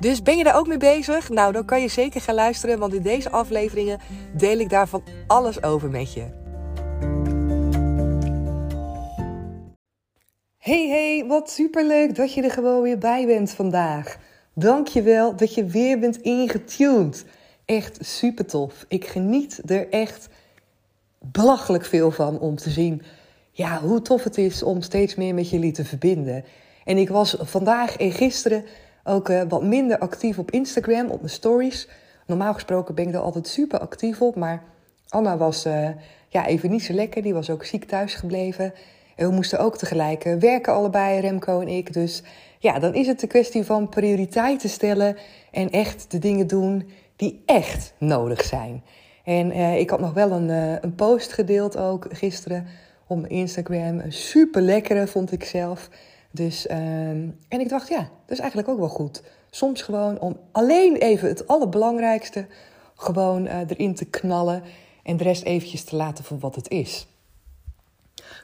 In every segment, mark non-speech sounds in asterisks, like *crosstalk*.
Dus ben je daar ook mee bezig? Nou, dan kan je zeker gaan luisteren, want in deze afleveringen deel ik daarvan alles over met je. Hey hey, wat superleuk dat je er gewoon weer bij bent vandaag. Dankjewel dat je weer bent ingetuned. Echt super tof. Ik geniet er echt belachelijk veel van om te zien ja, hoe tof het is om steeds meer met jullie te verbinden. En ik was vandaag en gisteren ook uh, wat minder actief op Instagram, op mijn stories. Normaal gesproken ben ik er altijd super actief op, maar Anna was uh, ja, even niet zo lekker. Die was ook ziek thuis gebleven. En we moesten ook tegelijk uh, werken allebei, Remco en ik. Dus ja, dan is het een kwestie van prioriteiten stellen en echt de dingen doen die echt nodig zijn. En ik had nog wel een, een post gedeeld ook gisteren op Instagram. Super lekkere vond ik zelf. Dus, ehm, en ik dacht, ja, dat is eigenlijk ook wel goed. Soms gewoon om alleen even het allerbelangrijkste gewoon uh, erin te knallen en de rest eventjes te laten voor wat het is.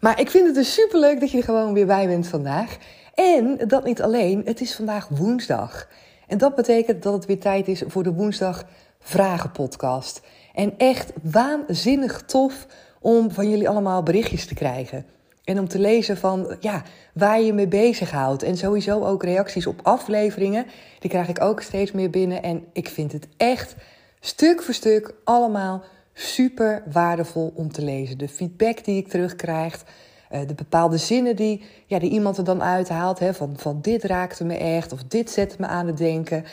Maar ik vind het dus superleuk dat je er gewoon weer bij bent vandaag. En dat niet alleen, het is vandaag woensdag. En dat betekent dat het weer tijd is voor de woensdag vragenpodcast. En echt waanzinnig tof om van jullie allemaal berichtjes te krijgen. En om te lezen van ja, waar je mee bezighoudt. En sowieso ook reacties op afleveringen. Die krijg ik ook steeds meer binnen. En ik vind het echt stuk voor stuk allemaal super waardevol om te lezen. De feedback die ik terugkrijg. Eh, de bepaalde zinnen die, ja, die iemand er dan uithaalt. Hè, van, van dit raakte me echt. Of dit zette me aan het denken.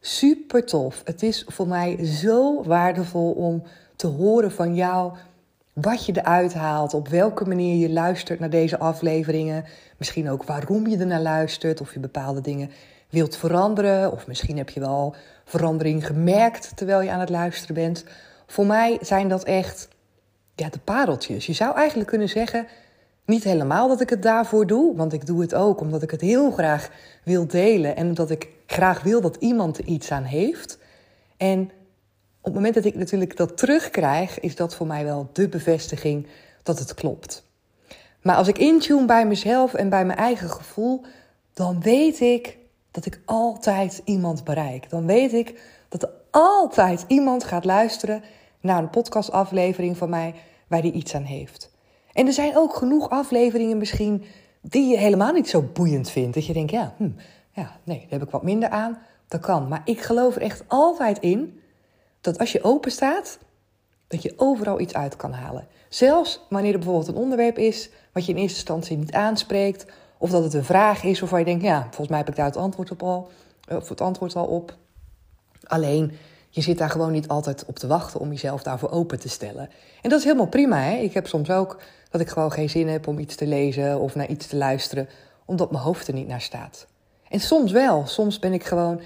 Super tof. Het is voor mij zo waardevol om te horen van jou wat je eruit haalt, op welke manier je luistert naar deze afleveringen. Misschien ook waarom je ernaar luistert, of je bepaalde dingen wilt veranderen. Of misschien heb je wel verandering gemerkt terwijl je aan het luisteren bent. Voor mij zijn dat echt ja, de pareltjes. Je zou eigenlijk kunnen zeggen, niet helemaal dat ik het daarvoor doe, want ik doe het ook omdat ik het heel graag wil delen en omdat ik graag wil dat iemand er iets aan heeft. En op het moment dat ik natuurlijk dat terugkrijg, is dat voor mij wel de bevestiging dat het klopt. Maar als ik intune bij mezelf en bij mijn eigen gevoel, dan weet ik dat ik altijd iemand bereik. Dan weet ik dat er altijd iemand gaat luisteren naar een podcastaflevering van mij waar die iets aan heeft. En er zijn ook genoeg afleveringen misschien die je helemaal niet zo boeiend vindt. Dat je denkt, ja, hm, ja nee, daar heb ik wat minder aan. Dat kan. Maar ik geloof er echt altijd in dat als je open staat, dat je overal iets uit kan halen. Zelfs wanneer er bijvoorbeeld een onderwerp is wat je in eerste instantie niet aanspreekt, of dat het een vraag is waarvan je denkt, ja, volgens mij heb ik daar het antwoord op al, of het antwoord al op. Alleen, je zit daar gewoon niet altijd op te wachten om jezelf daarvoor open te stellen. En dat is helemaal prima. Hè? Ik heb soms ook dat ik gewoon geen zin heb om iets te lezen of naar iets te luisteren, omdat mijn hoofd er niet naar staat. En soms wel. Soms ben ik gewoon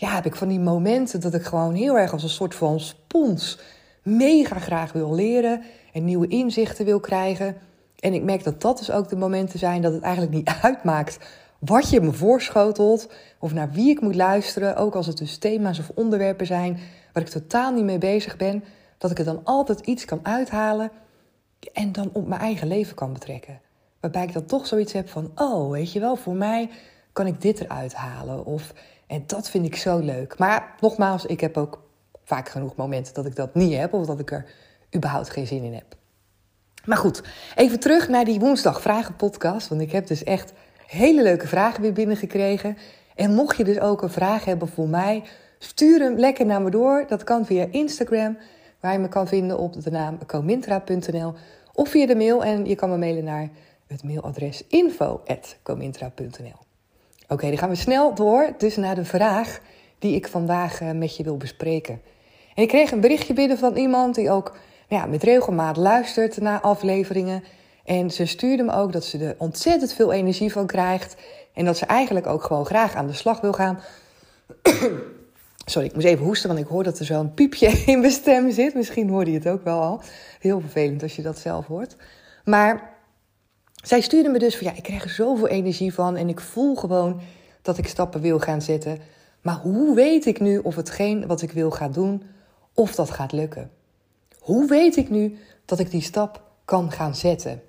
ja, heb ik van die momenten dat ik gewoon heel erg als een soort van spons mega graag wil leren en nieuwe inzichten wil krijgen. En ik merk dat dat dus ook de momenten zijn dat het eigenlijk niet *laughs* uitmaakt wat je me voorschotelt of naar wie ik moet luisteren, ook als het dus thema's of onderwerpen zijn waar ik totaal niet mee bezig ben, dat ik er dan altijd iets kan uithalen en dan op mijn eigen leven kan betrekken. Waarbij ik dan toch zoiets heb van, oh, weet je wel, voor mij kan ik dit eruit halen. Of en dat vind ik zo leuk. Maar nogmaals, ik heb ook vaak genoeg momenten dat ik dat niet heb of dat ik er überhaupt geen zin in heb. Maar goed, even terug naar die woensdag vragen podcast. Want ik heb dus echt hele leuke vragen weer binnengekregen. En mocht je dus ook een vraag hebben voor mij, stuur hem lekker naar me door. Dat kan via Instagram, waar je me kan vinden op de naam comintra.nl. Of via de mail en je kan me mailen naar het mailadres info.comintra.nl. Oké, dan gaan we snel door dus naar de vraag die ik vandaag eh, met je wil bespreken. En ik kreeg een berichtje binnen van iemand die ook ja, met regelmaat luistert naar afleveringen. En ze stuurde me ook dat ze er ontzettend veel energie van krijgt. En dat ze eigenlijk ook gewoon graag aan de slag wil gaan. *coughs* Sorry, ik moest even hoesten, want ik hoor dat er zo'n piepje *laughs* in mijn stem zit. Misschien hoorde je het ook wel al. Heel vervelend als je dat zelf hoort. Maar zij stuurde me dus van ja, ik krijg er zoveel energie van en ik voel gewoon dat ik stappen wil gaan zetten. Maar hoe weet ik nu of hetgeen wat ik wil gaan doen, of dat gaat lukken? Hoe weet ik nu dat ik die stap kan gaan zetten?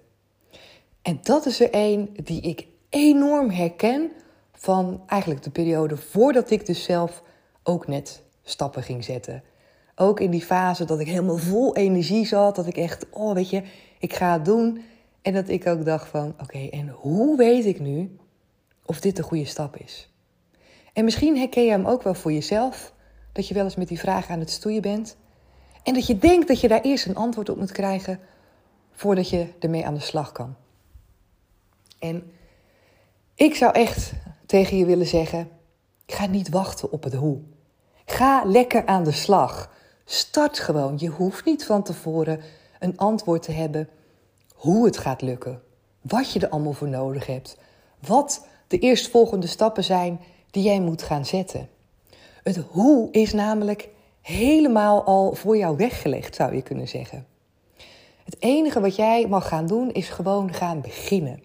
En dat is er een die ik enorm herken van eigenlijk de periode voordat ik dus zelf ook net stappen ging zetten. Ook in die fase dat ik helemaal vol energie zat, dat ik echt, oh weet je, ik ga het doen. En dat ik ook dacht van, oké, en hoe weet ik nu of dit de goede stap is? En misschien herken je hem ook wel voor jezelf, dat je wel eens met die vraag aan het stoeien bent. En dat je denkt dat je daar eerst een antwoord op moet krijgen voordat je ermee aan de slag kan. En ik zou echt tegen je willen zeggen: ga niet wachten op het hoe. Ga lekker aan de slag. Start gewoon. Je hoeft niet van tevoren een antwoord te hebben hoe het gaat lukken. Wat je er allemaal voor nodig hebt. Wat de eerstvolgende stappen zijn die jij moet gaan zetten. Het hoe is namelijk helemaal al voor jou weggelegd, zou je kunnen zeggen. Het enige wat jij mag gaan doen is gewoon gaan beginnen.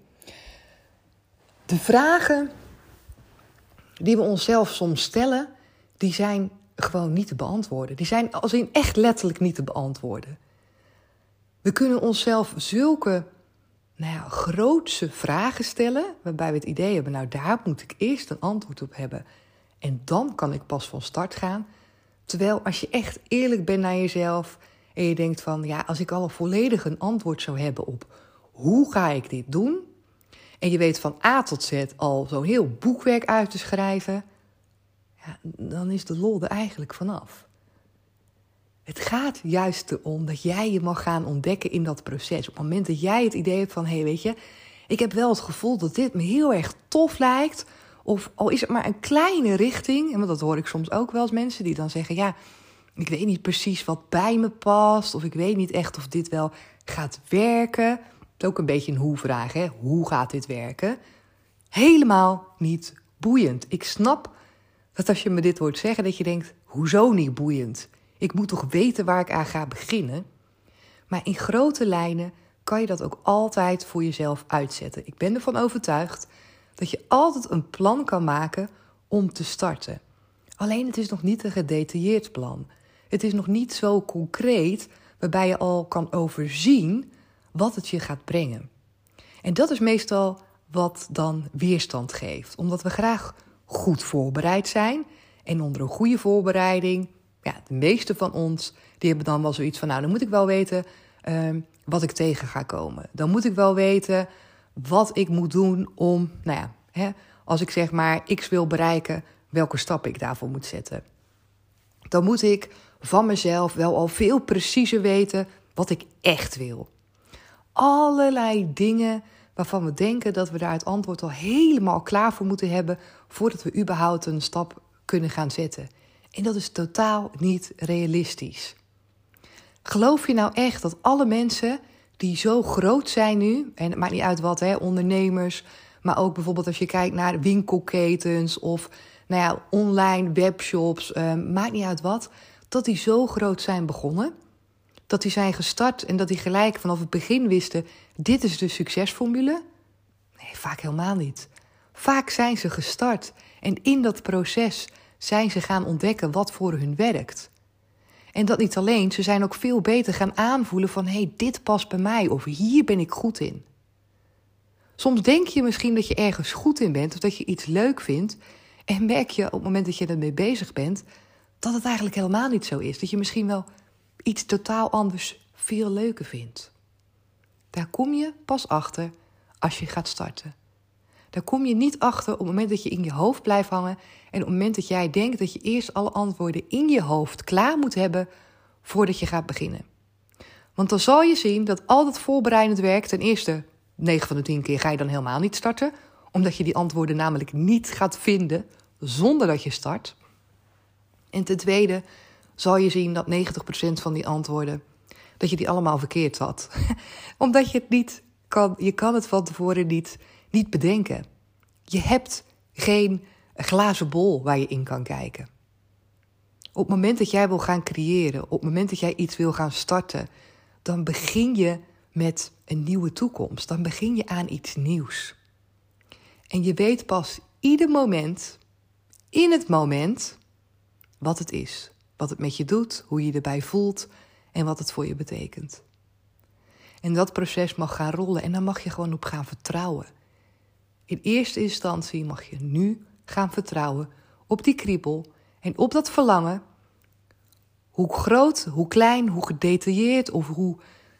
De vragen die we onszelf soms stellen, die zijn gewoon niet te beantwoorden. Die zijn als in echt letterlijk niet te beantwoorden. We kunnen onszelf zulke nou ja, grootse vragen stellen, waarbij we het idee hebben, nou daar moet ik eerst een antwoord op hebben. En dan kan ik pas van start gaan. Terwijl als je echt eerlijk bent naar jezelf en je denkt van, ja, als ik al volledig een antwoord zou hebben op hoe ga ik dit doen, en je weet van A tot Z al zo'n heel boekwerk uit te schrijven, ja, dan is de lol er eigenlijk vanaf. Het gaat juist erom dat jij je mag gaan ontdekken in dat proces. Op het moment dat jij het idee hebt van, hé hey, weet je, ik heb wel het gevoel dat dit me heel erg tof lijkt. Of al is het maar een kleine richting. En dat hoor ik soms ook wel eens mensen die dan zeggen, ja, ik weet niet precies wat bij me past. Of ik weet niet echt of dit wel gaat werken. Het is ook een beetje een hoe-vraag, hè? Hoe gaat dit werken? Helemaal niet boeiend. Ik snap dat als je me dit hoort zeggen, dat je denkt: hoezo niet boeiend? Ik moet toch weten waar ik aan ga beginnen? Maar in grote lijnen kan je dat ook altijd voor jezelf uitzetten. Ik ben ervan overtuigd dat je altijd een plan kan maken om te starten. Alleen het is nog niet een gedetailleerd plan. Het is nog niet zo concreet waarbij je al kan overzien wat het je gaat brengen. En dat is meestal wat dan weerstand geeft, omdat we graag goed voorbereid zijn. En onder een goede voorbereiding, ja, de meeste van ons, die hebben dan wel zoiets van, nou, dan moet ik wel weten uh, wat ik tegen ga komen. Dan moet ik wel weten wat ik moet doen om, nou ja, hè, als ik zeg maar X wil bereiken, welke stappen ik daarvoor moet zetten. Dan moet ik van mezelf wel al veel preciezer weten wat ik echt wil. Allerlei dingen waarvan we denken dat we daar het antwoord al helemaal klaar voor moeten hebben voordat we überhaupt een stap kunnen gaan zetten. En dat is totaal niet realistisch. Geloof je nou echt dat alle mensen die zo groot zijn nu, en het maakt niet uit wat, hè, ondernemers, maar ook bijvoorbeeld als je kijkt naar winkelketens of nou ja, online webshops, eh, maakt niet uit wat, dat die zo groot zijn begonnen? dat die zijn gestart en dat die gelijk vanaf het begin wisten: dit is de succesformule? Nee, vaak helemaal niet. Vaak zijn ze gestart en in dat proces zijn ze gaan ontdekken wat voor hun werkt. En dat niet alleen, ze zijn ook veel beter gaan aanvoelen van hé, hey, dit past bij mij of hier ben ik goed in. Soms denk je misschien dat je ergens goed in bent of dat je iets leuk vindt en merk je op het moment dat je ermee bezig bent dat het eigenlijk helemaal niet zo is. Dat je misschien wel iets totaal anders veel leuker vindt. Daar kom je pas achter als je gaat starten. Daar kom je niet achter op het moment dat je in je hoofd blijft hangen en op het moment dat jij denkt dat je eerst alle antwoorden in je hoofd klaar moet hebben voordat je gaat beginnen. Want dan zal je zien dat al dat voorbereidend werk, ten eerste 9 van de 10 keer ga je dan helemaal niet starten, omdat je die antwoorden namelijk niet gaat vinden zonder dat je start. En ten tweede zal je zien dat 90% van die antwoorden, dat je die allemaal verkeerd had. *laughs* Omdat je het niet kan, je kan het van tevoren niet, niet bedenken. Je hebt geen een glazen bol waar je in kan kijken. Op het moment dat jij wil gaan creëren, op het moment dat jij iets wil gaan starten, dan begin je met een nieuwe toekomst. Dan begin je aan iets nieuws. En je weet pas ieder moment, in het moment, wat het is. Wat het met je doet, hoe je je erbij voelt en wat het voor je betekent. En dat proces mag gaan rollen en daar mag je gewoon op gaan vertrouwen. In eerste instantie mag je nu gaan vertrouwen op die kriebel en op dat verlangen. Hoe groot, hoe klein, hoe gedetailleerd of hoe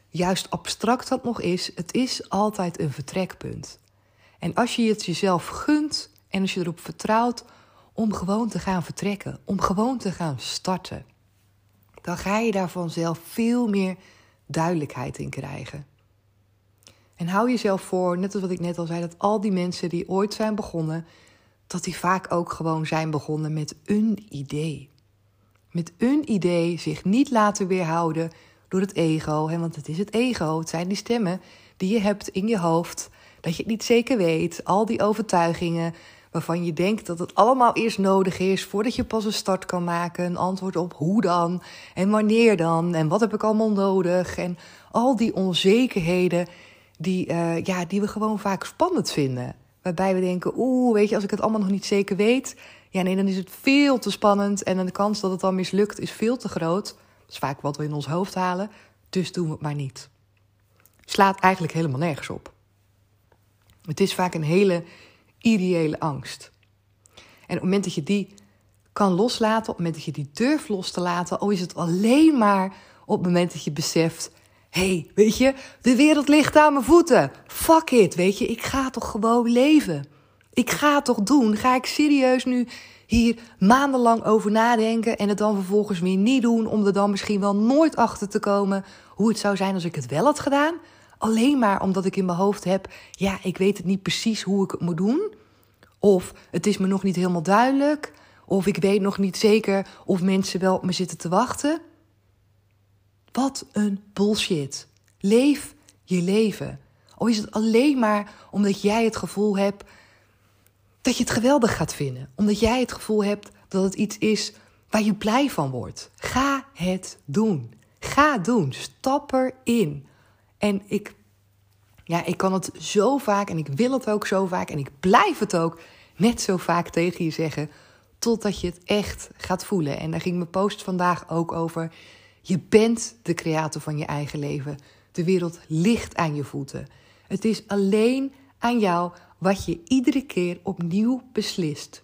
juist abstract dat nog is, het is altijd een vertrekpunt. En als je het jezelf gunt en als je erop vertrouwt om gewoon te gaan vertrekken, om gewoon te gaan starten, dan ga je daar vanzelf veel meer duidelijkheid in krijgen. En hou jezelf voor, net als wat ik net al zei, dat al die mensen die ooit zijn begonnen, dat die vaak ook gewoon zijn begonnen met een idee. Met een idee zich niet laten weerhouden door het ego. Hè, want het is het ego, het zijn die stemmen die je hebt in je hoofd. Dat je het niet zeker weet, al die overtuigingen waarvan je denkt dat het allemaal eerst nodig is voordat je pas een start kan maken. Een antwoord op hoe dan en wanneer dan en wat heb ik allemaal nodig. En al die onzekerheden die, uh, ja, die we gewoon vaak spannend vinden. Waarbij we denken, oeh, weet je, als ik het allemaal nog niet zeker weet, ja, nee, dan is het veel te spannend en de kans dat het dan mislukt is veel te groot. Dat is vaak wat we in ons hoofd halen, dus doen we het maar niet. Slaat eigenlijk helemaal nergens op. Het is vaak een hele ideële angst. En op het moment dat je die kan loslaten, op het moment dat je die durft los te laten, al is het alleen maar op het moment dat je beseft: hey, weet je, de wereld ligt aan mijn voeten. Fuck it, weet je, ik ga toch gewoon leven. Ik ga toch doen. Ga ik serieus nu hier maandenlang over nadenken en het dan vervolgens weer niet doen, om er dan misschien wel nooit achter te komen hoe het zou zijn als ik het wel had gedaan? Alleen maar omdat ik in mijn hoofd heb, ja, ik weet het niet precies hoe ik het moet doen. Of het is me nog niet helemaal duidelijk. Of ik weet nog niet zeker of mensen wel op me zitten te wachten. Wat een bullshit. Leef je leven. Of is het alleen maar omdat jij het gevoel hebt dat je het geweldig gaat vinden. Omdat jij het gevoel hebt dat het iets is waar je blij van wordt. Ga het doen. Ga doen. Stap erin. En ik, ja, ik kan het zo vaak en ik wil het ook zo vaak en ik blijf het ook net zo vaak tegen je zeggen. Totdat je het echt gaat voelen. En daar ging mijn post vandaag ook over. Je bent de creator van je eigen leven. De wereld ligt aan je voeten. Het is alleen aan jou wat je iedere keer opnieuw beslist.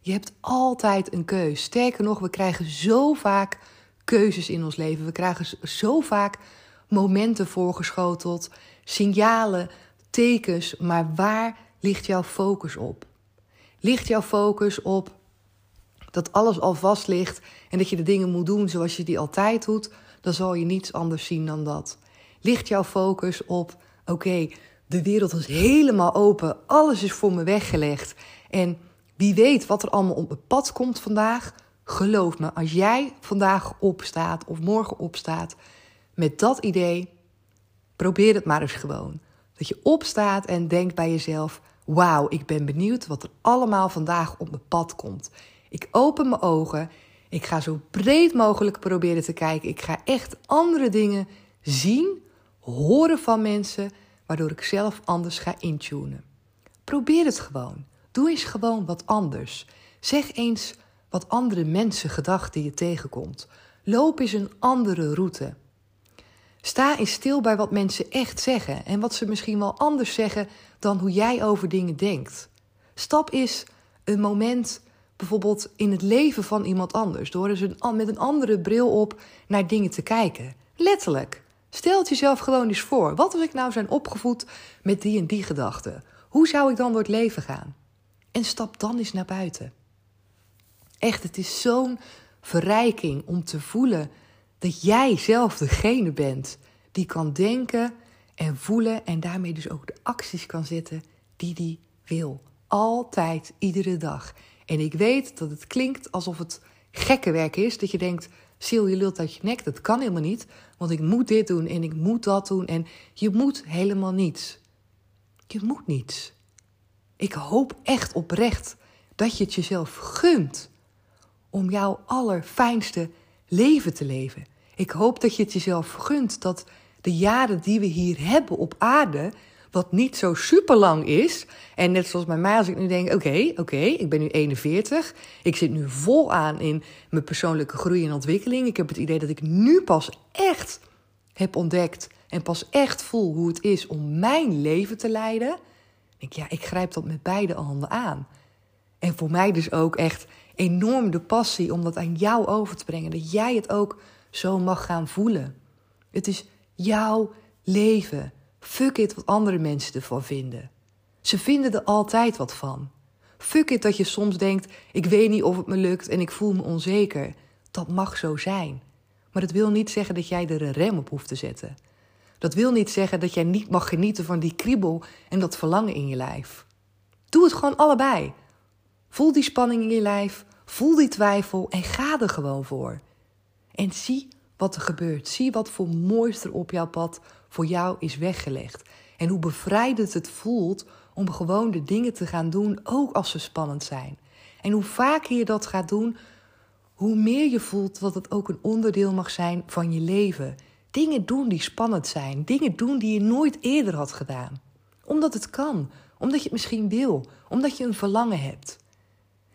Je hebt altijd een keus. Sterker nog, we krijgen zo vaak keuzes in ons leven. We krijgen zo vaak momenten voorgeschoteld, signalen, tekens. Maar waar ligt jouw focus op? Ligt jouw focus op dat alles al vast ligt en dat je de dingen moet doen zoals je die altijd doet, dan zal je niets anders zien dan dat. Ligt jouw focus op, oké, de wereld is helemaal open, alles is voor me weggelegd en wie weet wat er allemaal op het pad komt vandaag. Geloof me, als jij vandaag opstaat of morgen opstaat met dat idee, probeer het maar eens gewoon. Dat je opstaat en denkt bij jezelf: Wauw, ik ben benieuwd wat er allemaal vandaag op mijn pad komt. Ik open mijn ogen. Ik ga zo breed mogelijk proberen te kijken. Ik ga echt andere dingen zien, horen van mensen, waardoor ik zelf anders ga intunen. Probeer het gewoon. Doe eens gewoon wat anders. Zeg eens wat andere mensen gedachten je tegenkomt. Loop eens een andere route. Sta eens stil bij wat mensen echt zeggen en wat ze misschien wel anders zeggen dan hoe jij over dingen denkt. Stap eens een moment bijvoorbeeld in het leven van iemand anders. Door eens een, met een andere bril op naar dingen te kijken. Letterlijk. Stel jezelf gewoon eens voor. Wat als ik nou zijn opgevoed met die en die gedachten? Hoe zou ik dan door het leven gaan? En stap dan eens naar buiten. Echt, het is zo'n verrijking om te voelen dat jij zelf degene bent die kan denken en voelen en daarmee dus ook de acties kan zetten die die wil. Altijd, iedere dag. En ik weet dat het klinkt alsof het gekke werk is. Dat je denkt, Sil, je lult uit je nek. Dat kan helemaal niet. Want ik moet dit doen en ik moet dat doen. En je moet helemaal niets. Je moet niets. Ik hoop echt oprecht dat je het jezelf gunt om jouw allerfijnste leven te leven. Ik hoop dat je het jezelf gunt dat de jaren die we hier hebben op aarde, wat niet zo super lang is. En net zoals bij mij, als ik nu denk: oké, oké, ik ben nu 41. Ik zit nu vol aan in mijn persoonlijke groei en ontwikkeling. Ik heb het idee dat ik nu pas echt heb ontdekt en pas echt voel hoe het is om mijn leven te leiden. Ik denk, ja, ik grijp dat met beide handen aan. En voor mij dus ook echt enorm de passie om dat aan jou over te brengen. Dat jij het ook zo mag gaan voelen. Het is jouw leven. Fuck it wat andere mensen ervan vinden. Ze vinden er altijd wat van. Fuck it dat je soms denkt: ik weet niet of het me lukt en ik voel me onzeker. Dat mag zo zijn. Maar dat wil niet zeggen dat jij er een rem op hoeft te zetten. Dat wil niet zeggen dat jij niet mag genieten van die kriebel en dat verlangen in je lijf. Doe het gewoon allebei. Voel die spanning in je lijf, voel die twijfel en ga er gewoon voor. En zie wat er gebeurt. Zie wat voor moois er op jouw pad voor jou is weggelegd. En hoe bevrijdend het voelt om gewoon de dingen te gaan doen, ook als ze spannend zijn. En hoe vaker je dat gaat doen, hoe meer je voelt dat het ook een onderdeel mag zijn van je leven. Dingen doen die spannend zijn, dingen doen die je nooit eerder had gedaan. Omdat het kan, omdat je het misschien wil, omdat je een verlangen hebt.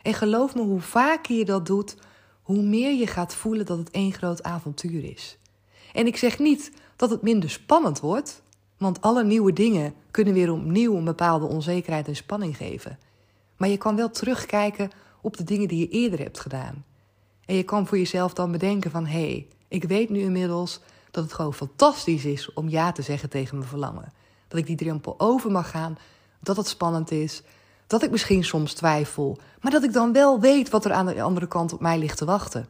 En geloof me, hoe vaker je dat doet, hoe meer je gaat voelen dat het één groot avontuur is. En ik zeg niet dat het minder spannend wordt, want alle nieuwe dingen kunnen weer opnieuw een bepaalde onzekerheid en spanning geven. Maar je kan wel terugkijken op de dingen die je eerder hebt gedaan. En je kan voor jezelf dan bedenken van hé, hey, ik weet nu inmiddels dat het gewoon fantastisch is om ja te zeggen tegen mijn verlangen. Dat ik die drempel over mag gaan, dat het spannend is, dat ik misschien soms twijfel, maar dat ik dan wel weet wat er aan de andere kant op mij ligt te wachten.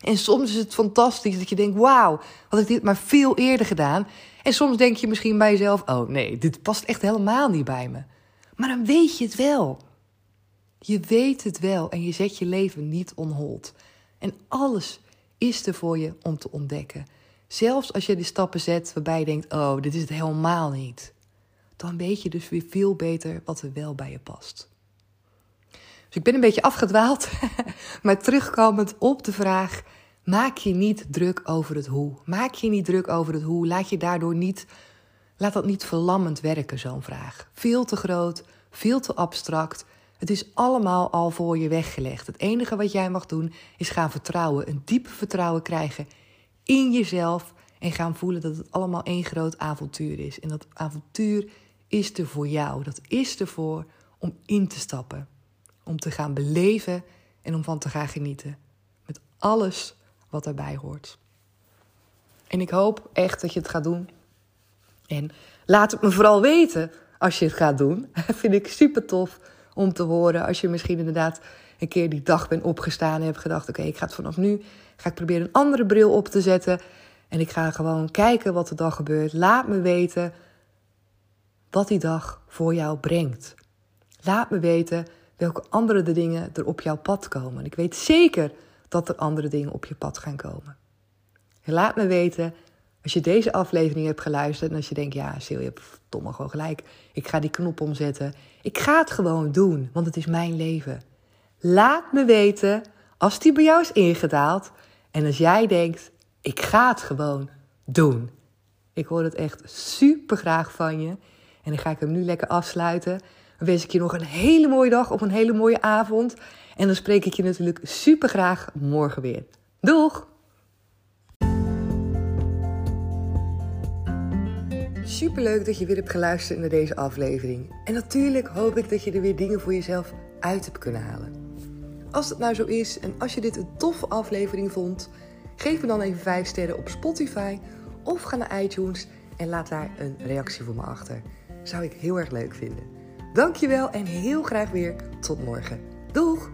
En soms is het fantastisch dat je denkt: wauw, had ik dit maar veel eerder gedaan. En soms denk je misschien bij jezelf: oh nee, dit past echt helemaal niet bij me. Maar dan weet je het wel. Je weet het wel en je zet je leven niet onhold. En alles is er voor je om te ontdekken. Zelfs als je die stappen zet waarbij je denkt: oh, dit is het helemaal niet dan weet je dus weer veel beter wat er wel bij je past. Dus ik ben een beetje afgedwaald, *laughs* maar terugkomend op de vraag: maak je niet druk over het hoe. Maak je niet druk over het hoe. Laat je daardoor niet, laat dat niet verlammend werken, zo'n vraag. Veel te groot, veel te abstract. Het is allemaal al voor je weggelegd. Het enige wat jij mag doen is gaan vertrouwen, een diep vertrouwen krijgen in jezelf en gaan voelen dat het allemaal één groot avontuur is. En dat avontuur is er voor jou. Dat is ervoor om in te stappen. Om te gaan beleven en om van te gaan genieten. Met alles wat daarbij hoort. En ik hoop echt dat je het gaat doen. En laat het me vooral weten als je het gaat doen. Dat *laughs* vind ik super tof om te horen. Als je misschien inderdaad een keer die dag bent opgestaan en hebt gedacht: oké, ik ga het vanaf nu ga ik proberen een andere bril op te zetten. En ik ga gewoon kijken wat er dan gebeurt. Laat me weten wat die dag voor jou brengt. Laat me weten welke andere dingen er op jouw pad komen. Ik weet zeker dat er andere dingen op je pad gaan komen. En laat me weten als je deze aflevering hebt geluisterd en als je denkt, ja, Sil, je hebt domme gewoon gelijk. Ik ga die knop omzetten. Ik ga het gewoon doen, want het is mijn leven. Laat me weten als die bij jou is ingedaald en als jij denkt, ik ga het gewoon doen. Ik hoor het echt super graag van je. En dan ga ik hem nu lekker afsluiten. Wens ik je nog een hele mooie dag of een hele mooie avond. En dan spreek ik je natuurlijk super graag morgen weer. Doeg! Superleuk dat je weer hebt geluisterd naar deze aflevering. En natuurlijk hoop ik dat je er weer dingen voor jezelf uit hebt kunnen halen. Als het nou zo is en als je dit een toffe aflevering vond, geef me dan even 5 sterren op Spotify of ga naar iTunes en laat daar een reactie voor me achter. Zou ik heel erg leuk vinden. Dankjewel en heel graag weer tot morgen. Doeg!